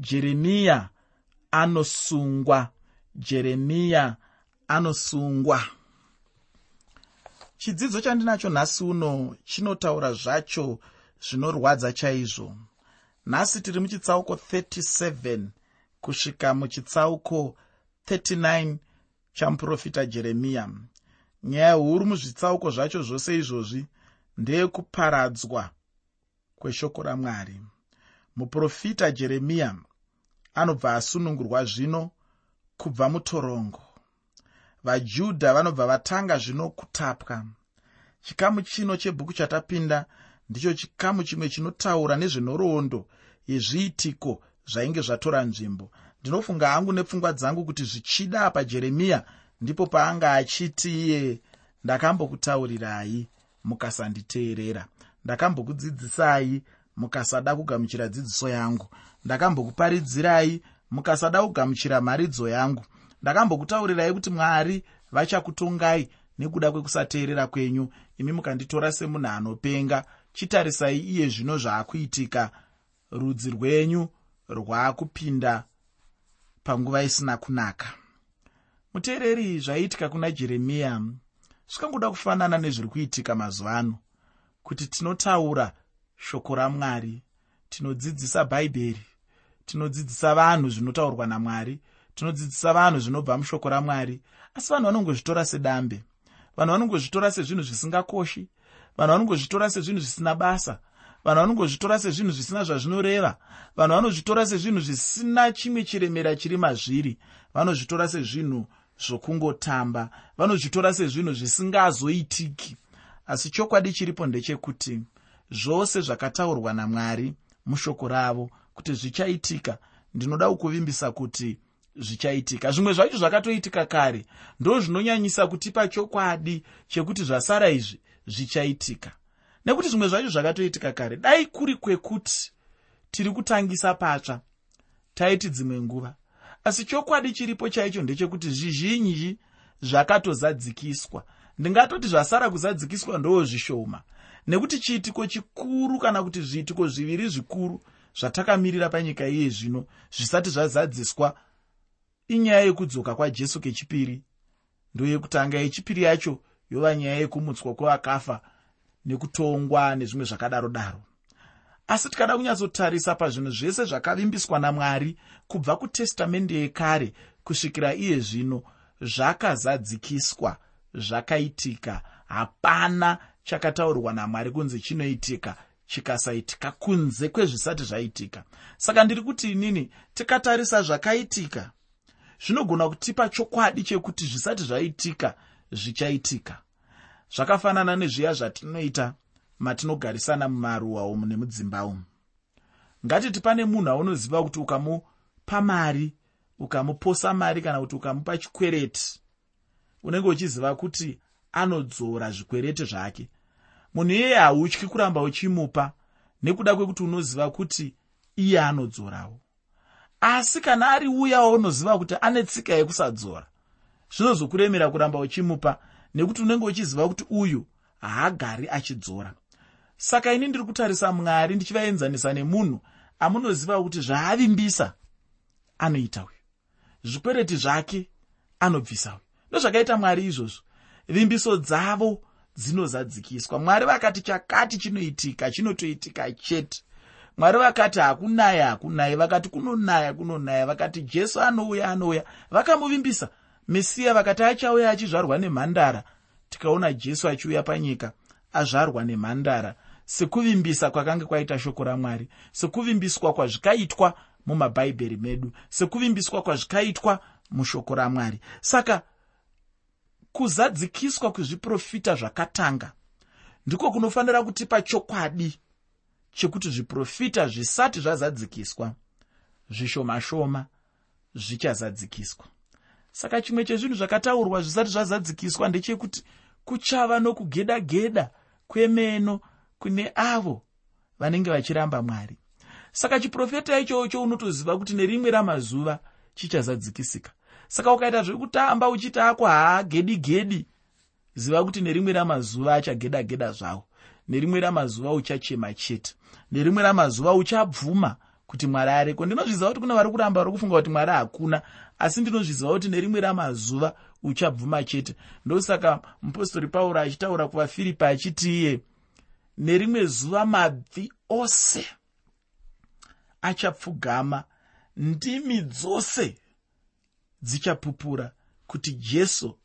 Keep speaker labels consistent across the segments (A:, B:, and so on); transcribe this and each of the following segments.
A: jeremiya anosungwa. Jeremiya anosungwa. Chidzidzo chandinacho nhasi uno chinotaura zvacho zvinorwadza chaizvo. Nhasi tiri muchitsauko 37 kusvika muchitsauko 39 chamuprofita jeremiya. Nyaya huru muzvitsauko zvacho zvose izvozvi ndeyekuparadzwa kweshoko ramwari. Muprofita jeremiya anobva asunungurwa zvino kubva mutorongo. Vajudha vanobva vatanga zvino kutapwa. Chikamu chino chebhuku chatapinda ndicho chikamu chimwe chinotaura nezvenhoroondo yezviitiko zvainge zvatora nzvimbo. Ndinofunga hangu nepfungwa dzangu kuti zvichida apa jeremiya ndipo paanga achiti iye ndakambokutaurirai mukasanditeerera. Ndakambokudzidzisai mukasada kugamuchira dzidziso yangu. Ndakambokuparidzirai mukasada kugamuchira mharidzo yangu. Ndakambokutaurirai kuti mwari vachakutongai nekuda kwekusateerera kwenyu. Imi mukanditora semunhu anopenga chitarisai iye zvino zvaakuitika. Rudzi rwenyu rwaakupinda panguva isina kunaka. Muteereri zvaiitika kuna jeremiya. Zvikangoda kufanana nezviri kuitika mazuva ano. Kuti tinotaura shoko ramwari. Tinodzidzisa bhaibheri tinodzidzisa vanhu zvinotaurwa namwari tinodzidzisa vanhu zvinobva mushoko ramwari. Asi vanhu vanongozvitora sedambe vanhu vanongozvitora sezvinhu zvisingakoshi vanhu vanongozvitora sezvinhu zvisina basa vanhu vanongozvitora sezvinhu zvisina zvazvinoreva vanhu vanozvitora sezvinhu zvisina chimwe chiremera chiri mazviri vanozvitora sezvinhu zvokungotamba vanozvitora sezvinhu zvisingazoitiki. Asi chokwadi chiripo ndechekuti zvose zvakataurwa namwari mushoko ravo kuti zvichaitika. Ndinoda kukuvimbisa kuti zvichaitika. Zvimwe zvacho zvakatoitika kare ndo zvinonyanyisa kutipa chokwadi chekuti zvasara izvi zvichaitika. Nekuti zvimwe zvacho zvakatoitika kare dai kuri kwekuti tiri kutangisa patsva taiti dzimwe nguva. Asi chokwadi chiripo chaicho ndechekuti zvizhinji zvakatozadzikiswa. Ndingatoti zvasara kuzadzikiswa ndoo zvishoma nekuti chiitiko chikuru kana kuti zviitiko zviviri zvikuru zvatakamirira panyika iye zvino zvisati zvazadziswa inyaya yekudzoka kwajesu kechipiri. Ndoyekutanga yechipiri yacho yova nyaya yekumutswa kwevakafa nekutongwa nezvimwe zvakadaro daro asi tikada kunyatsotarisa pazvinhu zvese zvakavimbiswa namwari kubva kutestamende yekare kusvikira iye zvino zvakazadzikiswa zvakaitika. Hapana chakataurwa namwari kunzi chinoitika chikasaitika kunze kwezvisati zvaitika. Saka ndiri kuti inini tikatarisa zvakaitika zvinogona kutipa chokwadi chekuti zvisati zvaitika zvichaitika. Zvakafanana nezviya zvatinoita matinogarisana mumaruwa umu nemudzimba umu. Ngatiti pane munhu aunoziva kuti ukamupa mari ukamuposa mari kana kuti ukamupa chikwereti unenge uchiziva kuti anodzora zvikwereti zvake. Munhu iyeye hautyi kuramba uchimupa nekuda kwekuti unoziva kuti iye anodzorawo. Asi kana ari uya waunoziva kuti ane tsika yekusadzora zvinozokuremera kuramba uchimupa nekuti unenge uchiziva kuti uyu haagari achidzora. Saka ini ndiri kutarisa mwari ndichivaenzanisa nemunhu amunoziva kuti zvaavimbisa anoita uyu. Zvikwereti zvake anobvisa uyu. Ndozvakaita mwari izvozvo vimbiso dzavo dzinozadzikiswa. Mwari vakati chakati chinoitika chinotoitika chete. Mwari vakati hakunaya hakunaya. Vakati kunonaya kunonaya. Vakati jesu anouya anouya. Vakamuvimbisa. Mesiya vakati achauya achizvarwa nemhandara. Tikaona jesu achiuya panyika azvarwa nemhandara. Sekuvimbisa kwakanga kwaita shoko ramwari. Sekuvimbiswa kwazvikaitwa mumabhaibheri medu. Sekuvimbiswa kwazvikaitwa mushoko ramwari. Saka kuzadzikiswa kwezviprofita zvakatanga. Ndiko kunofanira kutipa chokwadi chekuti zviprofita zvisati zvazadzikiswa zvishoma-shoma zvichazadzikiswa. Saka chimwe chezvinhu zvakataurwa zvisati zvazadzikiswa ndechekuti kuchava nokugeda-geda kwemeno kune avo vanenge vachiramba mwari. Saka chiprofeta ichocho unotoziva kuti nerimwe ramazuva chichazadzikisika saka ukaita zvekutamba uchiti ako haagedi-gedi ziva kuti nerimwe ramazuva achageda-geda zvavo nerimwe ramazuva uchachema chete. Nerimwe ramazuva uchabvuma kuti mwari ariko ndinozviziva kuti kuna vari kuramba vari kufunga kuti mwari hakuna asi ndinozviziva kuti nerimwe ramazuva uchabvuma chete. Ndosaka mupostori pauro achitaura kuvafiripi achiti iye nerimwe zuva mabvi ose achapfugama ndimi dzose dzichapupura kuti jesu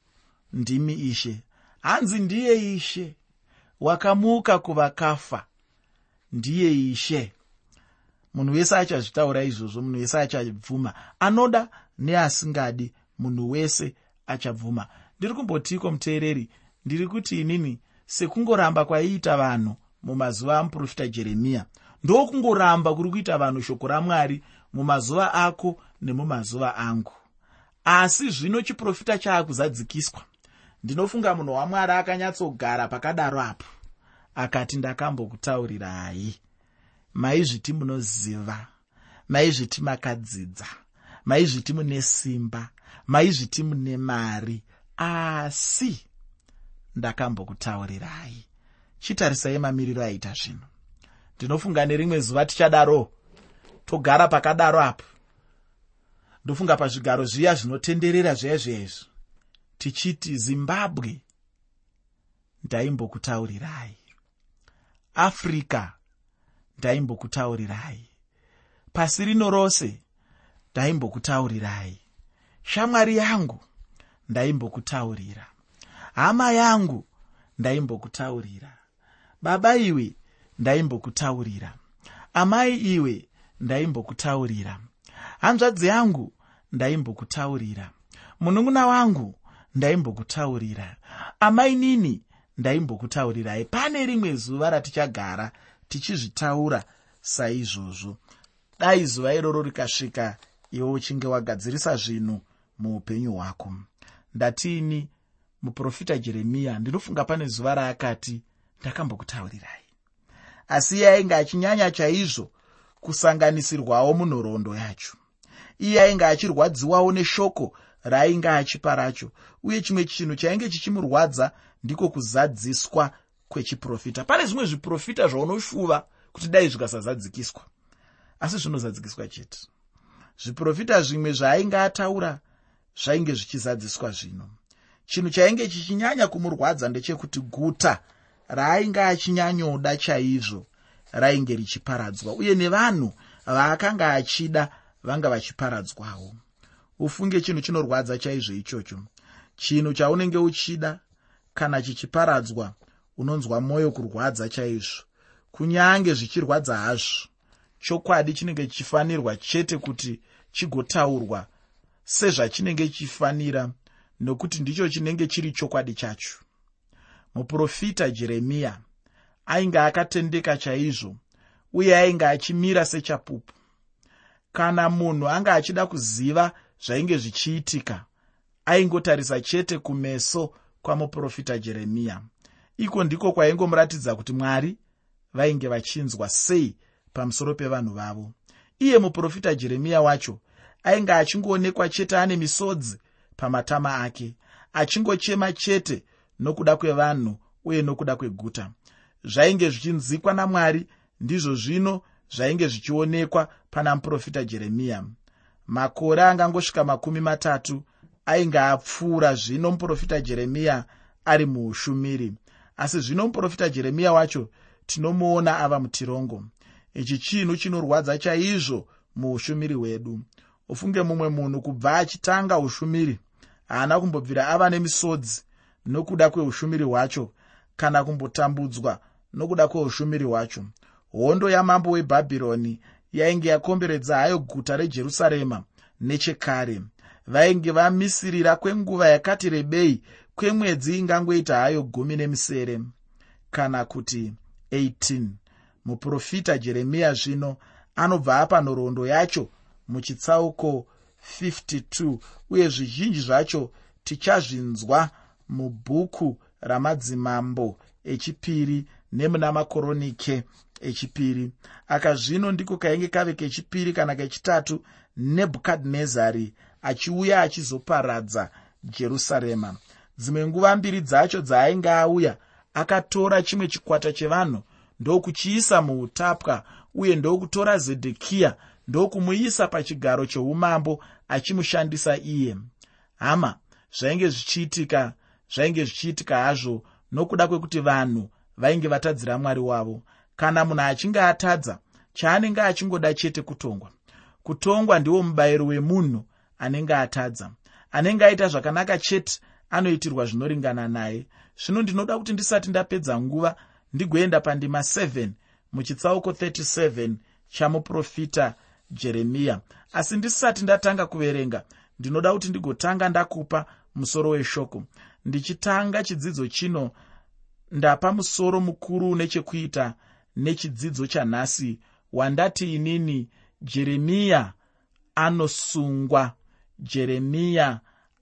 A: ndimi ishe. Hanzi ndiye ishe? Wakamuka kuvakafa. Ndiye ishe. Munhu wese achazvitaura izvozvo munhu wese achabvuma anoda neasingadi munhu wese achabvuma ndiri kumbotiko muteereri? Ndiri kuti inini sekungoramba kwaiita vanhu mumazuva amuprofita jeremiya. Ndokungoramba kuri kuita vanhu shoko ramwari mumazuva ako nemumazuva angu asi zvino chiprofita chaakuzadzikiswa ndinofunga munhu wamwari akanyatsogara pakadaro apo. Akati ndakambokutaurirai maizviti munoziva maizviti makadzidza maizviti mune simba maizviti mune mari. Asi ndakambokutaurirai chitarisai mamiriro aita zvino. Ndinofunga nerimwe zuva tichadaro. Togara pakadaro apo ndofunga pazvigaro zviya zvinotenderera zviya zviyaizvi tichiti zimbabwe ndaimbokutaurirai. Africa ndaimbokutaurirai. Pasi rino rose ndaimbokutaurirai. Shamwari yangu ndaimbokutaurira. Hama yangu ndaimbokutaurira. Baba iwe ndaimbokutaurira. Amai iwe ndaimbokutaurira. Hanzvadzi yangu ndaimbokutaurira. Munun'una wangu ndaimbokutaurira. Amai nini ndaimbokutaurirai. Pane rimwe zuva ratichagara tichizvitaura saizvozvo. Dai zuva iroro rikasvika iwe uchinge wagadzirisa zvinhu muupenyu hwako. Ndatiini muprofita jeremiya ndinofunga pane zuva raakati ndakambokutaurirai. Asi iye ainge achinyanya chaizvo kusanganisirwawo munhoroondo yacho iye ainge achirwadziwawo neshoko raainge achipa racho. Uye chimwe chinhu chainge chichimurwadza ndiko kuzadziswa kwechiprofita. Pane zvimwe zviprofita zvaunoshuva kuti dai zvikasazadzikiswa. Asi zvinozadzikiswa chete. Zviprofita zvimwe zvaainge ataura zvainge zvichizadziswa zvino. Chinhu chainge chichinyanya kumurwadza ndechekuti guta raainge achinyanyoda chaizvo rainge richiparadzwa. Uye nevanhu vaakanga achida vanga vachiparadzwawo. Ufunge chinhu chinorwadza chaizvo ichocho. Chinhu chaunenge uchida kana chichiparadzwa unonzwa mwoyo kurwadza chaizvo. Kunyange zvichirwadza hazvo chokwadi chinenge chichifanirwa chete kuti chigotaurwa sezvachinenge chichifanira nokuti ndicho chinenge chiri chokwadi chacho. Muprofita jeremiya ainge akatendeka chaizvo uye ainge achimira sechapupu kana munhu anga achida kuziva zvainge zvichiitika aingotarisa chete kumeso kwamuprofita jeremiya. Iko ndiko kwaingomuratidza kuti mwari vainge vachinzwa sei pamusoro pevanhu vavo. Iye muprofita jeremiya wacho ainge achingoonekwa chete ane misodzi pamatama ake achingochema chete nokuda kwevanhu uye nokuda kweguta. Zvainge zvichinzikwa namwari ndizvo zvino zvainge zvichionekwa pana muprofita jeremiya makore angangosvika makumi matatu ainge apfuura zvino muprofita jeremiya ari muushumiri. Asi zvino muprofita jeremiya wacho tinomuona ava mutirongo. Ichi chinhu chinorwadza chaizvo muushumiri hwedu. Ufunge mumwe munhu kubva achitanga ushumiri haana kumbobvira ava nemisodzi nokuda kweushumiri hwacho kana kumbotambudzwa nokuda kweushumiri hwacho hondo yamambo webhabhironi yainge yakomberedza hayo guta rejerusarema nechekare. Vainge vamisirira kwenguva yakati rebei kwemwedzi ingangoita hayo gumi nemisere. Kana kuti 18 muprofita jeremiya zvino anobva apa nhoroondo yacho muchitsauko 52 uye zvizhinji zvacho tichazvinzwa mubhuku ramadzimambo echipiri nemuna makoronike echipiri aka zvino ndiko kainge kave kechipiri kana kechitatu nebhukadhinezari achiuya achizoparadza jerusarema. Dzimwe nguva mbiri dzacho dzaainge auya akatora chimwe chikwata chevanhu ndokuchiisa muutapwa uye ndokutora zedhekiya ndokumuisa pachigaro cheumambo achimushandisa iye. Hama zvainge zvichiitika zvainge zvichiitika hazvo nokuda kwekuti vanhu vainge vatadzira mwari wavo kana munhu achinge atadza chaanenge achingoda chete kutongwa. Kutongwa ndiwo mubayiro wemunhu anenge atadza. Anenge aita zvakanaka chete anoitirwa zvinoringana naye. Zvino ndinoda kuti ndisati ndapedza nguva ndigoenda pandima 7 muchitsauko 37 chamuprofita jeremiya asi ndisati ndatanga kuverenga ndinoda kuti ndigotanga ndakupa musoro weshoko. Ndichitanga chidzidzo chino ndapa musoro mukuru une chekuita nechidzidzo chanhasi. Wandati inini jeremiya anosungwa. Jeremiya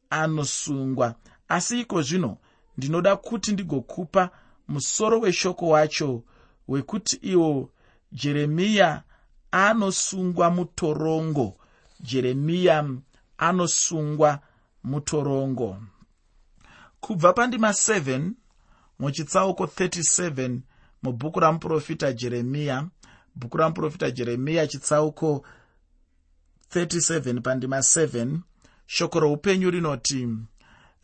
A: anosungwa. Asi iko zvino ndinoda kuti ndigokupa musoro weshoko wacho wekuti iwo jeremiya anosungwa mutorongo. Jeremiya anosungwa mutorongo. Kubva pandima 7 muchitsauko 37 mubhuku ramuprofita jeremiya bhuku ramuprofita jeremiya chitsauko 37 pandima 7 shoko roupenyu rinoti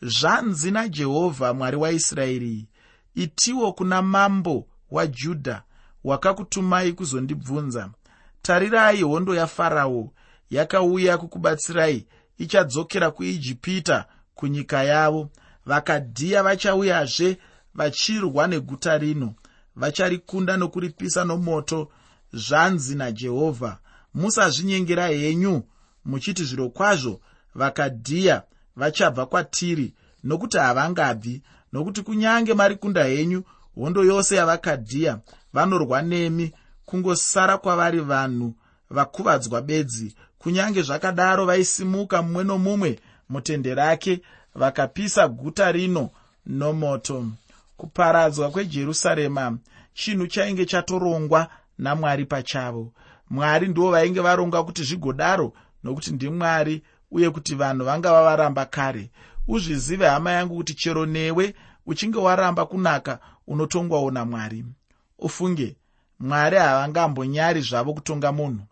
A: zvanzi najehovha mwari waisraeri itiwo kuna mambo wajudha wakakutumai kuzondibvunza. Tarirai hondo yafarao yakauya kukubatsirai ichadzokera kuijipita kunyika yavo. Vakadhiya vachauyazve vachirwa neguta rino vacharikunda nokuripisa nomoto zvanzi najehovha musazvinyengera henyu muchiti zviro kwazvo vakadhiya vachabva kwatiri nokuti havangabvi nokuti kunyange marikunda henyu hondo yose yavakadhiya vanorwa nemi kungosara kwavari vanhu vakuvadzwa bedzi. Kunyange zvakadaro vaisimuka mumwe nomumwe mutende rake vakapisa guta rino nomoto kuparadzwa kwejerusarema chinhu chainge chatorongwa namwari pachavo. Mwari ndivo vainge varonga kuti zvigodaro nokuti ndimwari uye kuti vanhu vanga vavaramba kare. Uzvizive hama yangu kuti chero newe uchinge waramba kunaka unotongwawo namwari. Ufunge mwari havangambonyari zvavo kutonga munhu.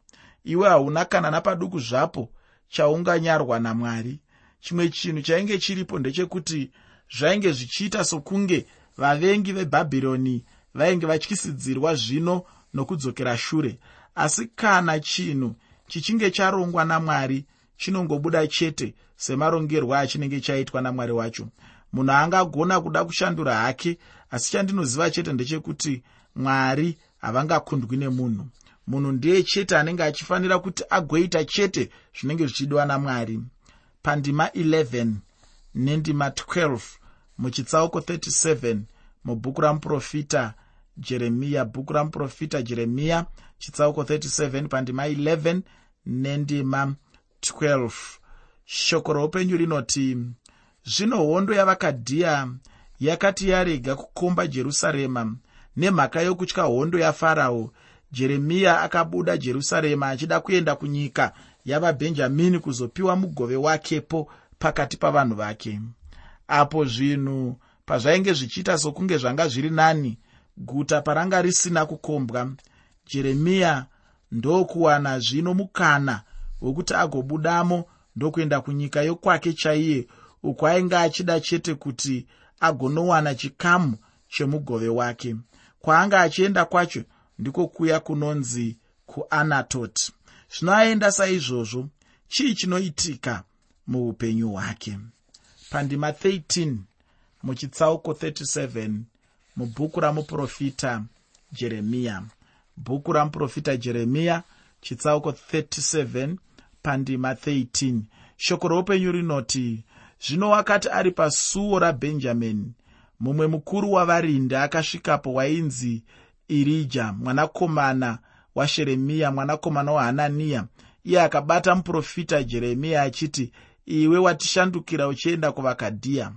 A: Iwe hauna kana napaduku zvapo chaunganyarwa namwari. Chimwe chinhu chainge chiripo ndechekuti zvainge zvichiita sokunge vavengi vebhabhironi vainge vatyisidzirwa zvino nokudzokera shure. Asi kana chinhu chichinge charongwa namwari chinongobuda chete semarongerwo achinenge chaitwa namwari wacho. Munhu angagona kuda kushandura hake asi chandinoziva chete ndechekuti mwari havangakundwi nemunhu. Munhu ndiye chete anenge achifanira kuti agoita chete zvinenge zvichidiwa namwari. Pandima 11 nendima 12 muchitsauko 37 mubhuku ramuprofita jeremiya bhuku ramuprofita jeremiya chitsauko 37 pandima 11 nendima 12 shoko roupenyu rinoti zvino hondo yavakadhiya yakati yarega kukomba jerusarema nemhaka yokutya hondo yafarao. Jeremiya akabuda jerusarema achida kuenda kunyika yavabhenjamini kuzopiwa mugove wakepo pakati pavanhu vake apo zvinhu pazvainge zvichiita sokunge zvanga zviri nani guta paranga risina kukombwa. Jeremiya ndokuwana zvino mukana wekuti agobudamo ndokuenda kunyika yokwake chaiye uko ainge achida chete kuti agonowana chikamu chemugove wake. Kwaanga achienda kwacho ndiko kuya kunonzi kuanatoti zvino aenda saizvozvo chii chinoitika muupenyu hwake pandima 13 muchitsauko 37 mubhuku ramuprofita jeremiya bhuku ramuprofita jeremiya chitsauko 37 pandima 13 shoko roupenyu rinoti zvino wakati ari pasuo rabhenjamini mumwe mukuru wavarindi akasvikapo wainzi irija mwanakomana washeremiya mwanakomana wahananiya iye akabata muprofita jeremiya achiti iwe watishandukira uchienda kuvakadhiya.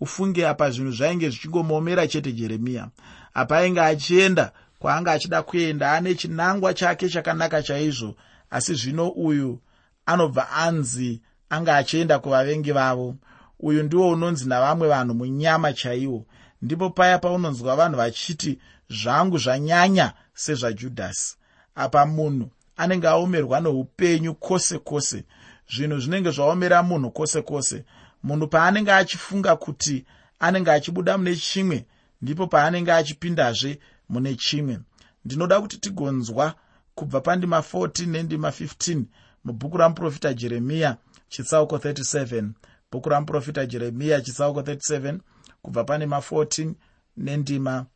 A: Ufunge apa zvinhu zvainge zvichingomomera chete jeremiya. Apa ainge achienda kwaanga achida kuenda ane chinangwa chake chakanaka chaizvo. Asi zvino uyu anobva anzi anga achienda kuvavengi vavo. Uyu ndiwo unonzi navamwe vanhu munyama chaiwo. Ndipo paya paunonzwa vanhu vachiti zvangu zvanyanya sezvajudhasi. Apa munhu anenge aomerwa neupenyu kwose kwose zvinhu zvinenge zvaomera munhu kwose kwose. Munhu paanenge achifunga kuti anenge achibuda mune chimwe ndipo paanenge achipindazve mune chimwe. Ndinoda kuti tigonzwa kubva pandima 14 nendima 15 mubhuku ramuprofita jeremiya chitsauko 37 bhuku ramuprofita jeremiya chitsauko 37 kubva pandima 14 nendima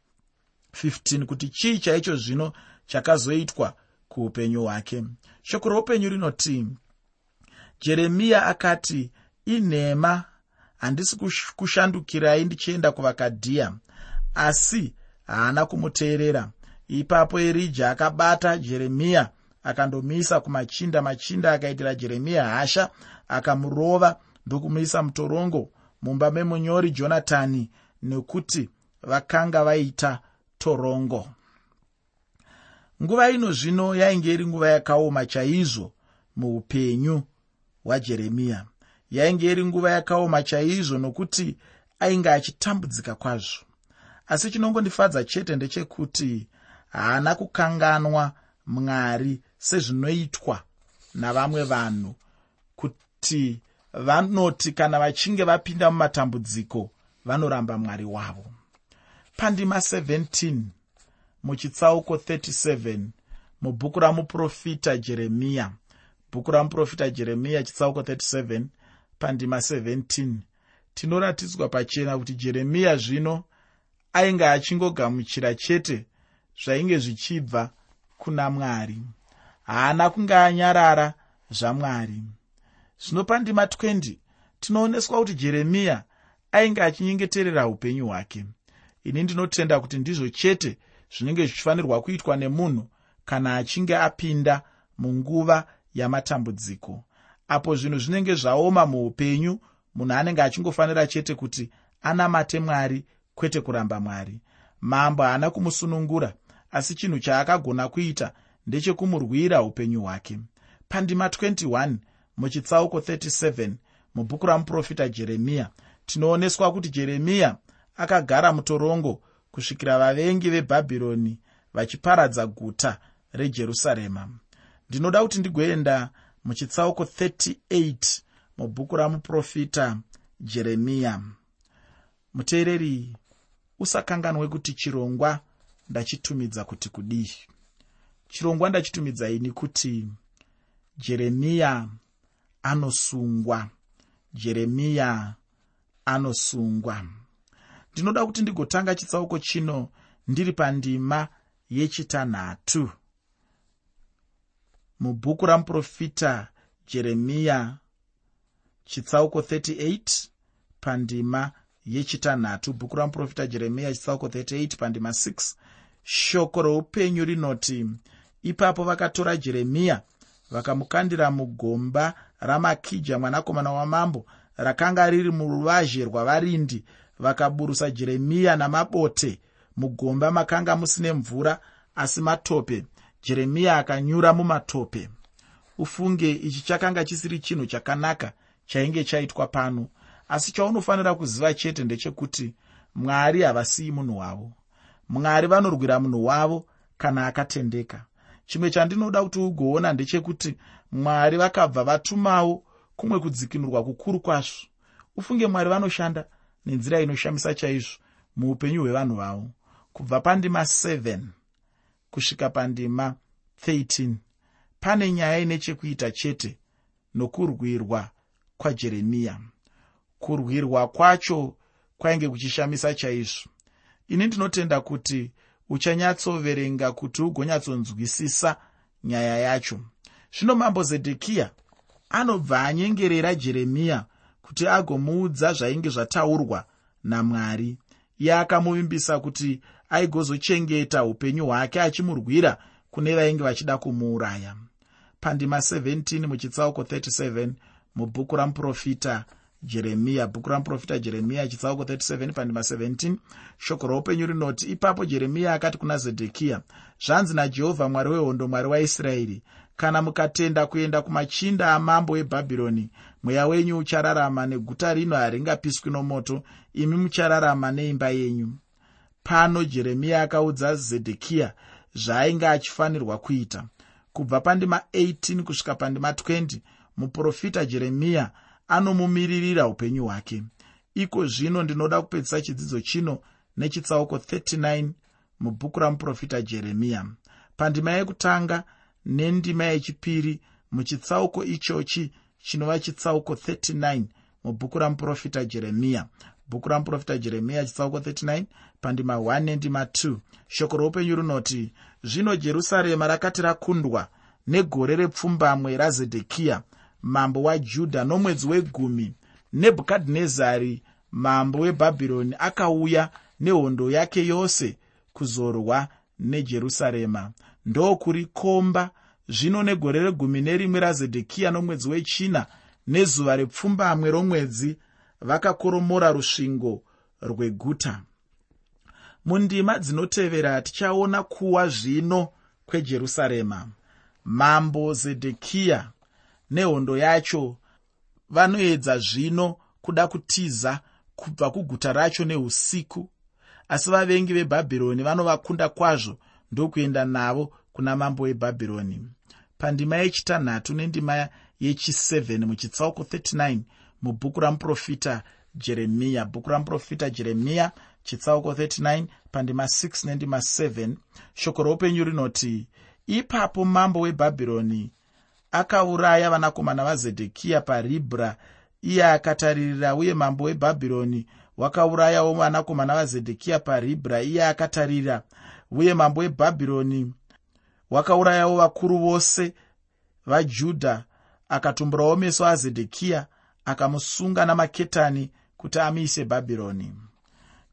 A: 15 kuti chii chaicho zvino chakazoitwa kuupenyu hwake. Shoko roupenyu rinoti jeremiya akati inhema handisi kushandukirai ndichienda kuvakadhiya asi haana kumuteerera. Ipapo erija akabata jeremiya akandomisa kumachinda machinda akaitira jeremiya hasha akamurova ndokumuisa mutorongo mumba memunyori jonatani nekuti vakanga vaita torongo. Nguva ino zvino yainge iri nguva yakaoma chaizvo muupenyu hwajeremiya yainge iri nguva yakaoma chaizvo nokuti ainge achitambudzika kwazvo. Asi chinongondifadza chete ndechekuti haana kukanganwa mwari sezvinoitwa navamwe vanhu kuti vanoti kana vachinge vapinda mumatambudziko vanoramba mwari wavo. Pandima 17 muchitsauko 37 mubhuku ramuprofita jeremiya bhuku ramuprofita jeremiya chitsauko 37 pandima 17 tinoratidzwa pachena kuti jeremiya zvino ainge achingogamuchira chete zvainge zvichibva kuna mwari. Haana kunge anyarara zvamwari zvino pandima 20 tinooneswa kuti jeremiya ainge achinyengeterera upenyu hwake. Ini ndinotenda kuti ndizvo chete zvinenge zvichifanirwa kuitwa nemunhu kana achinge apinda munguva yamatambudziko apo zvinhu zvinenge zvaoma muupenyu munhu anenge achingofanira chete kuti anamate mwari kwete kuramba mwari. Mambo haana kumusunungura asi chinhu chaakagona kuita ndechekumurwira upenyu hwake. Pandima 21 muchitsauko 37 mubhuku ramuprofita jeremiya tinooneswa kuti jeremiya akagara mutorongo kusvikira vavengi vebhabhironi vachiparadza guta rejerusarema ndinoda kuti ndigoenda muchitsauko 38 mubhuku ramuprofita jeremiya muteereri usakanganwe kuti chirongwa ndachitumidza kuti kudii. Chirongwa ndachitumidza ini kuti jeremiya anosungwa. Jeremiya anosungwa. Ndinoda kuti ndigotanga chitsauko chino ndiri pandima yechitanhatu mubhuku ramuprofita jeremiya chitsauko 38 pandima yechitanhatu. Bhuku ramuprofita jeremiya chitsauko 38 pandima 6 shoko roupenyu rinoti ipapo vakatora jeremiya vakamukandira mugomba ramakija mwanakomana wamambo rakanga riri muruvazhe rwavarindi. Vakaburusa jeremiya namabote mugomba makanga musine mvura asi matope jeremiya akanyura mumatope. Ufunge ichi chakanga chisiri chinhu chakanaka chainge chaitwa pano asi chaunofanira kuziva chete ndechekuti mwari havasiyi munhu wavo. Mwari vanorwira munhu wavo kana akatendeka. Chimwe chandinoda kuti ugoona ndechekuti mwari vakabva vatumawo kumwe kudzikinurwa kukuru kwazvo. Ufunge mwari vanoshanda nenzira inoshamisa chaizvo muupenyu hwevanhu vavo. Kubva pandima 7 kusvika pandima 13 pane nyaya ine chekuita chete nokurwirwa kwajeremiya. Kurwirwa kwacho kwainge kuchishamisa chaizvo. Ini ndinotenda kuti uchanyatsoverenga kuti ugonyatsonzwisisa nyaya yacho. Zvino mambo zedhekiya anobva anyengerera jeremiya kuti agomuudza zvainge zvataurwa namwari. Iye akamuvimbisa kuti aigozochengeta upenyu hwake achimurwira kune vainge vachida kumuuraya. Pandima 17 muchitsauko 37 mubhuku ramuprofita jeremiya bhuku ramuprofita jeremiya chitsauko 37 pandima 17 shoko roupenyu rinoti ipapo jeremiya akati kuna zedhekiya zvanzi najehovha mwari wehondo mwari waisraeri kana mukatenda kuenda kumachinda amambo webhabhironi mweya wenyu uchararama neguta rino haringapiswi nomoto imi muchararama neimba yenyu pano jeremiya akaudza zedhekiya zvaainge achifanirwa kuita. Kubva pandima 18 kusvika pandima 20 muprofita jeremiya anomumiririra upenyu hwake. Iko zvino ndinoda kupedzisa chidzidzo chino nechitsauko 39 mubhuku ramuprofita jeremiya. Pandima yekutanga nendima yechipiri muchitsauko ichochi chinova chitsauko 39 mubhuku ramuprofita jeremiya. Bhuku ramuprofita jeremiya chitsauko 39 pandima 1 nendima 2 shoko roupenyu runoti zvino jerusarema rakati rakundwa negore repfumbamwe razedhekiya mambo wajudha nomwedzi wegumi nebhukadhinezari mambo webhabhironi akauya nehondo yake yose kuzorwa nejerusarema. Ndokuri komba zvino negore regumi nerimwe razedhekiya nomwedzi wechina nezuva repfumbamwe romwedzi vakakoromora rusvingo rweguta mundima dzinotevera tichaona kuwa zvino kwejerusarema. Mambo zedhekiya nehondo yacho vanoedza zvino kuda kutiza kubva kuguta racho neusiku asi vavengi vebhabhironi vanovakunda kwazvo ndokuenda navo kuna mambo webhabhironi. Pandima yechitanhatu nendima yechi7 muchitsauko 39 mubhuku ramuprofita jeremiya bhuku ramuprofita jeremiya chitsauko 39 pandima 6 nendima 7 shoko roupenyu rinoti ipapo mambo webhabhironi akauraya vanakomana vazedhekiya paribhra. Iye akataririra uye mambo webhabhironi wakaurayawo vanakomana vazedhekiya paribhra. Iye akatarira uye mambo webhabhironi wakaurayawo vakuru vose vajudha. Akatumburawo meso azedhekiya akamusunga namaketani kuti amuise bhabhironi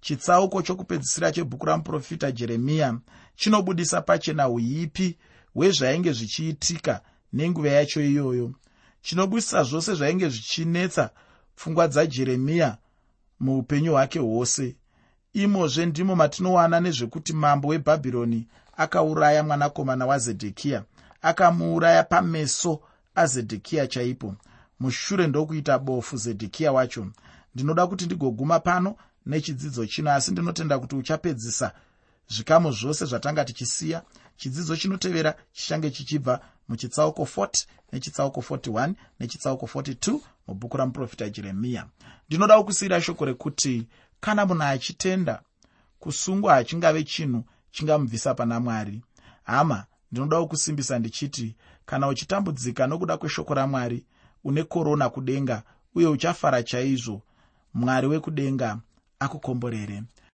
A: chitsauko chokupedzisira chebhuku ramuprofita jeremiya chinobudisa pachena uipi hwezvainge zvichiitika nenguva yacho iyoyo. Chinobudisa zvose zvainge zvichinetsa pfungwa dzajeremiya muupenyu hwake hwose. Imozve ndimo matinowana nezvekuti mambo webhabhironi akauraya mwanakomana wazedhekiya akamuuraya pameso azedhekiya chaipo. Mushure ndokuita bofu zedhekiya wacho. Ndinoda kuti ndigoguma pano nechidzidzo chino. Asi ndinotenda kuti uchapedzisa zvikamu zvose zvatanga tichisiya chidzidzo chinotevera chichange chichibva muchitsauko 40 nechitsauko 41 nechitsauko 42 mubhuku ramuprofita jeremiya. Ndinoda kukusiyira shoko rekuti kana munhu achitenda kusungwa hachingave chinhu chingamubvisa pana mwari. Hama ndinoda kukusimbisa ndichiti kana uchitambudzika nokuda kweshoko ramwari une korona kudenga uye uchafara chaizvo mwari wekudenga akukomborere